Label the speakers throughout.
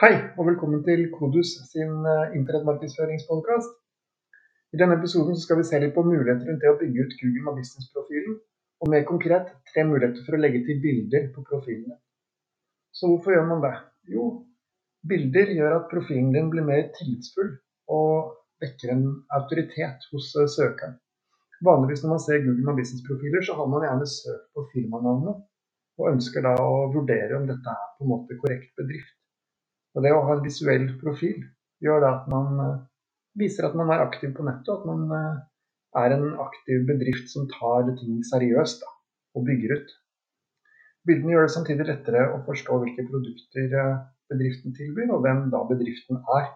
Speaker 1: Hei, og velkommen til Kodus sin eh, internettmarkedsføringspodkast. I denne episoden skal vi se litt på muligheter rundt det å bygge ut Google My Business-profilen, og mer konkret tre muligheter for å legge til bilder på profilene. Så hvorfor gjør man det? Jo, bilder gjør at profilen din blir mer tillitsfull og vekker en autoritet hos eh, søkeren. Vanligvis når man ser Google My Business-profiler, så har man gjerne søkt på firmanavnet, og ønsker da å vurdere om dette er på en måte korrekt bedrift. Og det å ha en visuell profil gjør da at man eh, viser at man er aktiv på nettet, og at man eh, er en aktiv bedrift som tar ting seriøst da, og bygger ut. Bildene gjør det samtidig lettere å forstå hvilke produkter eh, bedriften tilbyr, og hvem da bedriften er.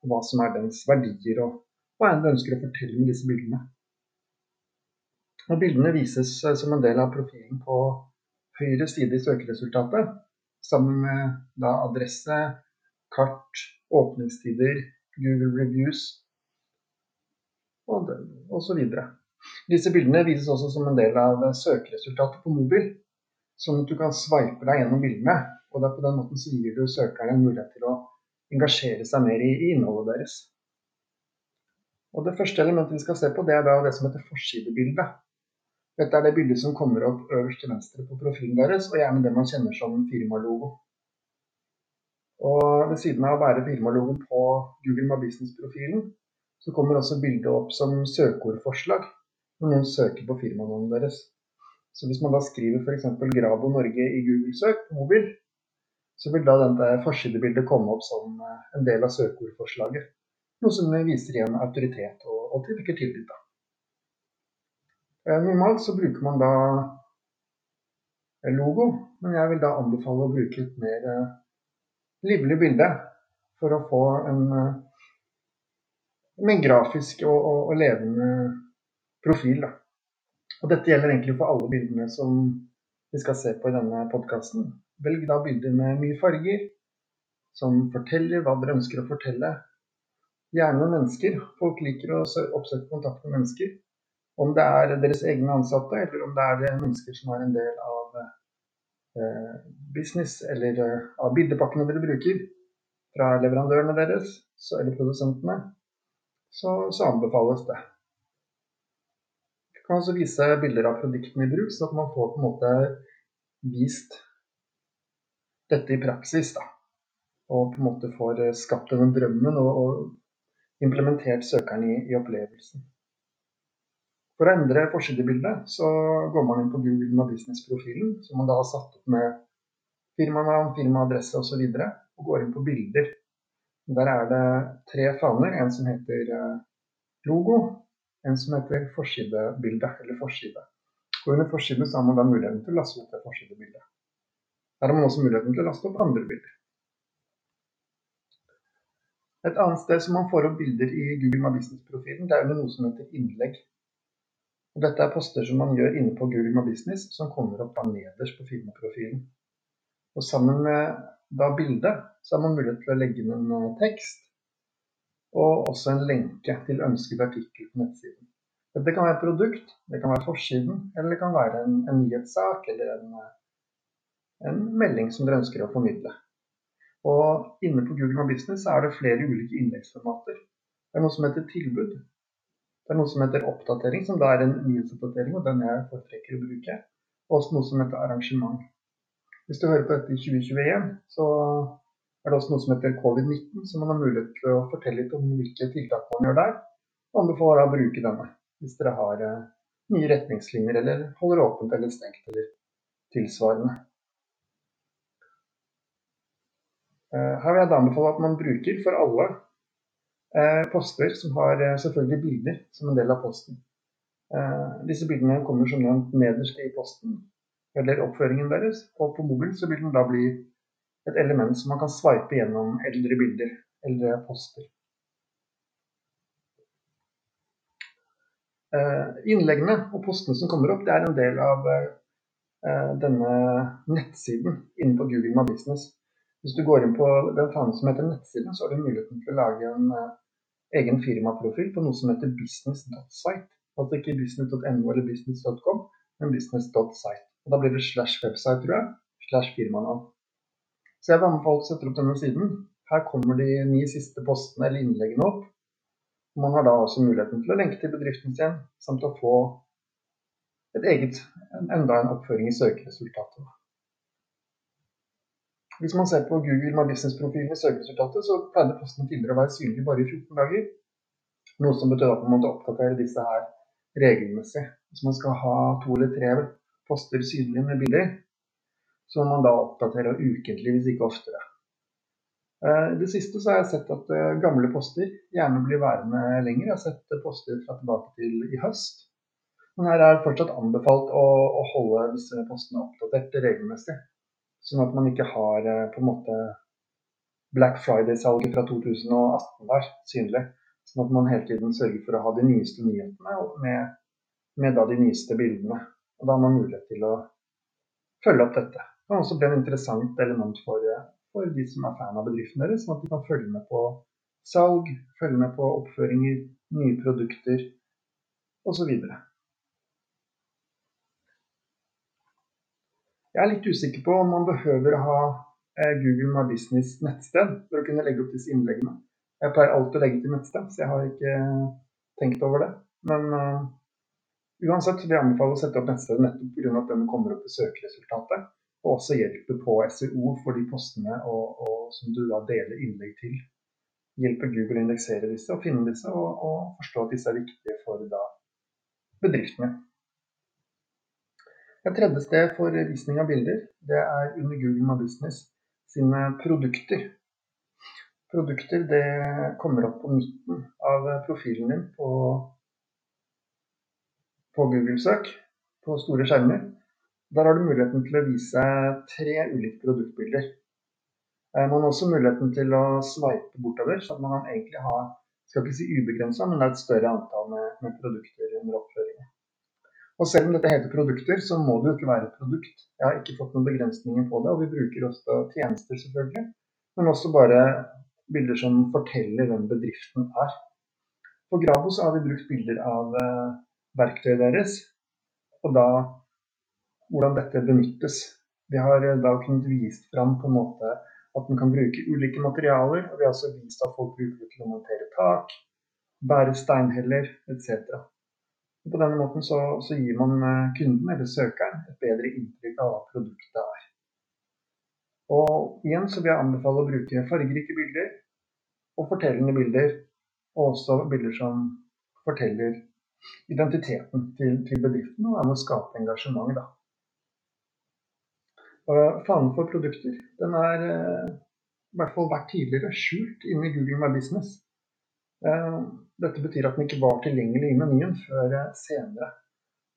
Speaker 1: Og hva som er dens verdier, og hva enn du ønsker å fortelle med disse bildene. Når bildene vises som en del av profilen på høyre side i søkeresultatet, sammen med adresse, kart, åpningstider, Google reviews osv. Disse bildene vises også som en del av søkeresultatet på mobil, sånn at du kan sveipe deg gjennom bildene. og det er På den måten så gir du søkerne en mulighet til å engasjere seg mer i, i innholdet deres. Og Det første elementet vi skal se på, det er da det som heter forsidebildet. Dette er det bildet som kommer opp øverst til venstre på profilen deres, og gjerne det man kjenner som firmalogo. Og ved siden av å være firmalogoen på Google My Business-profilen, så kommer også bildet opp som søkeordforslag når noen søker på firmanavnet deres. Så hvis man da skriver f.eks. Grabo Norge i Google-søk på mobil, så vil da dette forsidebildet komme opp som eh, en del av søkeordforslaget. Noe som viser igjen autoritet og, og virker tillit. da. Eh, normalt så bruker man da logo, men jeg vil da anbefale å bruke et mer eh, livlig bilde for å få en, en grafisk og, og, og, levende profil. Da. Og dette gjelder egentlig for alle bildene som vi skal se på i denne podkasten. Velg da bilder med mye farger, som forteller hva dere ønsker å fortelle. Gjerne med mennesker. Folk liker å oppsøke kontakt med mennesker. Om det er deres egne ansatte, eller om det er mennesker som er en del av Eh, business eller eh, av bildepakkene dere bruker fra leverandørene deres eller produsentene, så, så anbefales det. Du kan også vise bilder av produktene i bruk, så at man får på en måte vist dette i praksis. da. Og på en måte får eh, skapt denne drømmen og, og implementert søkeren i, i opplevelsen. For å endre forsidebildet så går man inn på Google My Business-profilen, som man da har satt opp med firmanavn, firmaadresse osv., og, så videre, og går inn på bilder. Der er det tre faner. En som heter eh, logo, en som heter forsidebilde, eller forside. Og under forsiden så har man da muligheten til å laste opp det forsidebildet. Der har man også muligheten til å laste opp andre bilder. Et annet sted som man får opp bilder i Google My Business-profilen, det er under noe som heter innlegg. Dette er poster som man gjør inne på Google My Business, som kommer opp nederst på firmaprofilen. Og sammen med da bildet, så har man mulighet til å legge inn en tekst, og også en lenke til ønsket artikkel på nettsiden. Dette kan være et produkt, det kan være forsiden, eller det kan være en, en nyhetssak eller en, en, melding som dere ønsker å formidle. Og inne på Google My Business er det flere ulike innleggsformater. Det er noe som heter tilbud, det er noe som heter oppdatering, som da er en nyhetsoppdatering, og den jeg foretrekker å bruke. Og også noe som heter arrangement. Hvis du hører på dette i 2021, så er det også noe som heter covid-19, så man har mulighet til å fortelle litt om hvilke tiltak man gjør der. Og anbefaler å bruke denne hvis dere har eh, nye retningslinjer eller holder åpent eller stengt eller tilsvarende. Eh, her vil jeg da anbefale at man bruker for alle poster som har eh, selvfølgelig bilder som en del av posten. Eh, disse bildene kommer som nevnt nederst i posten eller oppføringen deres. Og på mobilen så vil den da bli et element som man kan sveipe gjennom eldre bilder, eldre poster. Innleggene og postene som kommer opp, det er en del av denne nettsiden inne på Google My Business. Hvis du går inn på den fanen som heter nettsiden, så har du muligheten til å lage en egen firmaprofil på noe som heter business.site. Altså ikke business.no eller business.com, men business.site. Og Da blir det slash website, tror jeg. Slash firmanavn. Så jeg vil anbefale å sette opp denne siden. Her kommer de ni siste postene eller innleggene opp. Man har da også muligheten til å lenke til bedriften sin, samt å få et eget, enda en oppføring i søkeresultatet. Hvis man ser på Google My Business-profilen i søkeresultatet, så pleide postene tidligere å være synlige bare i 14 dager. Noe som betød at man måtte oppdatere disse her regelmessig. Hvis man skal ha to eller tre poster synlige med bilder, så må man da oppdatere ukentlig, hvis ikke oftere. Eh, I det siste så har jeg sett at eh, gamle poster gjerne blir værende lenger. Jeg har sett poster fra tilbake til i høst. Men her er det fortsatt anbefalt å, å holde disse postene oppdatert regelmessig. Sånn at man ikke har eh, på en måte Black Friday-salget fra 2018 der synlig. Sånn at man hele tiden sørger for å ha de nyeste nyhetene med, med de nyeste bildene. Og da har man mulighet til å følge opp dette. Det kan også bli en interessant element for, for de som er fan av bedriften deres, sånn at de kan følge med på salg, følge med på oppføringer, nye produkter osv. Jeg er litt usikker på om man behøver å ha eh, Google My Business nettsted for å kunne legge opp disse innleggene. Jeg pleier alltid å legge til nettsted, så jeg har ikke tenkt over det. Men uh, Uansett vil jeg anbefale å sette opp nettstedet nettopp pga. at den kommer opp i søkeresultatet. Og også hjelper på SEO for de postene og, og som du da deler innlegg til. Hjelper Google å indeksere disse og finne disse, og, og forstå at disse er viktige for da bedriftene. Et tredje sted for visning av bilder, det er under Google My Business sine produkter. Produkter det kommer opp på midten av profilen din på på Google-søk på store skjermer. Der har du muligheten til å vise tre ulike produktbilder. Eh, man har også muligheten til å sveipe bortover, så man egentlig ha skal ikke si ubegrensa, men det er et større antall med, med produkter under oppføringen. Og selv om dette heter produkter, så må det jo ikke være et produkt. Jeg har ikke fått noen begrensninger på det, og vi bruker også tjenester, selvfølgelig. Men også bare bilder som forteller hvem bedriften er. På Grabo så har vi brukt bilder av eh, verktøyet deres, og da hvordan dette benyttes. Vi har eh, da kunnet vist fram på en måte at man kan bruke ulike materialer. og Vi har også vist at folk bruker det til å montere tak, bære steinheller etc. På denne måten så, så, gir man eh, kunden eller søkeren et bedre inntrykk av hva produktet er. Og igjen så vil jeg anbefale å bruke fargerike bilder og fortellende bilder, og også bilder som forteller identiteten til, til bedriften og er med å skape engasjement. Da. Fanen for produkter den er eh, i hvert fall vært tidligere skjult inne i Google My Business. Eh, dette betyr at den ikke var tilgjengelig i menyen før eh, senere.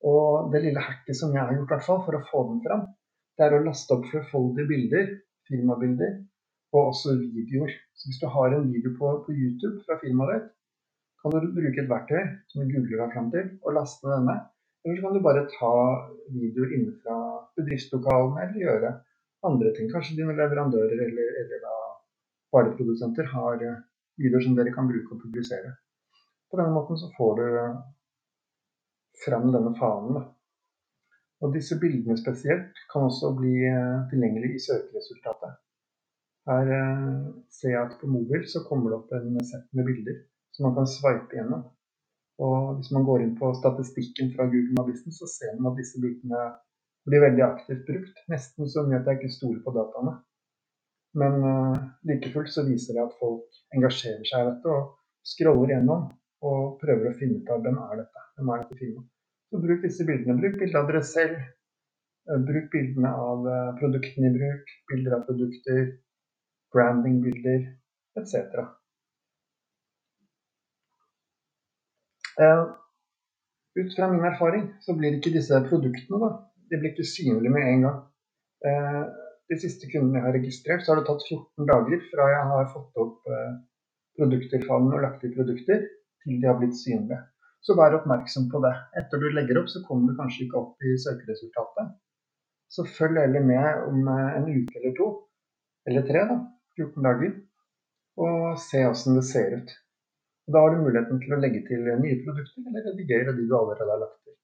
Speaker 1: Og det lille hacket som jeg har gjort hvert for å få den fram, det er å laste opp flerfoldige bilder, firmabilder, og også videoer. Så hvis du har en video på, på YouTube fra firmaet ditt, kan du bruke et verktøy som du googler deg fram til, og laste denne. Eller så kan du bare ta videoer inne fra bedriftslokalene eller gjøre andre ting. Kanskje dine leverandører eller, eller vareprodusenter har eh, videoer som dere kan bruke og publisere. På denne måten så får du frem denne fanen. Og disse bildene spesielt kan også bli eh, tilgjengelig i søkeresultatet. Her eh, ser jeg at på mobil så kommer det opp en sett med bilder som man kan sveipe gjennom. Og hvis man går inn på statistikken fra Google My så ser man at disse bildene blir veldig aktivt brukt. Nesten så mye at jeg ikke stoler på dataene. Men uh, like fullt så viser det at folk engasjerer seg i dette og scroller gjennom og prøver å finne ut av hvem er dette hvem er dette firmaet. Så bruk disse bildene. Bruk bilder av dere selv. Uh, bruk bildene av uh, produktene i bruk. Bilder av produkter. Brandingbilder etc. Uh, ut fra min erfaring så blir ikke disse produktene da, de blir ikke synlige med en gang. Uh, de siste kundene jeg har registrert, så har det tatt 14 dager fra jeg har fått opp produkter produkterfallen og lagt i produkter, til de har blitt synlige. Så vær oppmerksom på det. Etter du legger opp, så kommer du kanskje ikke opp i søkeresultatet. Så følg heller med om en uke eller to, eller tre, da, 14 dager, og se åssen det ser ut. Da har du muligheten til å legge til nye produkter, eller redigere de du allerede har lagt til.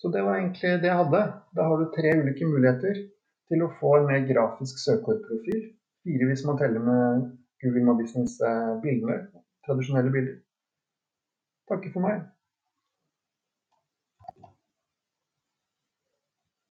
Speaker 1: Så det var egentlig det jeg hadde. Da har du tre ulike muligheter til å få en mer grafisk søkeordprofil. Fire hvis man teller med Google My Business-bildene, eh, tradisjonelle bilder. Takker for meg.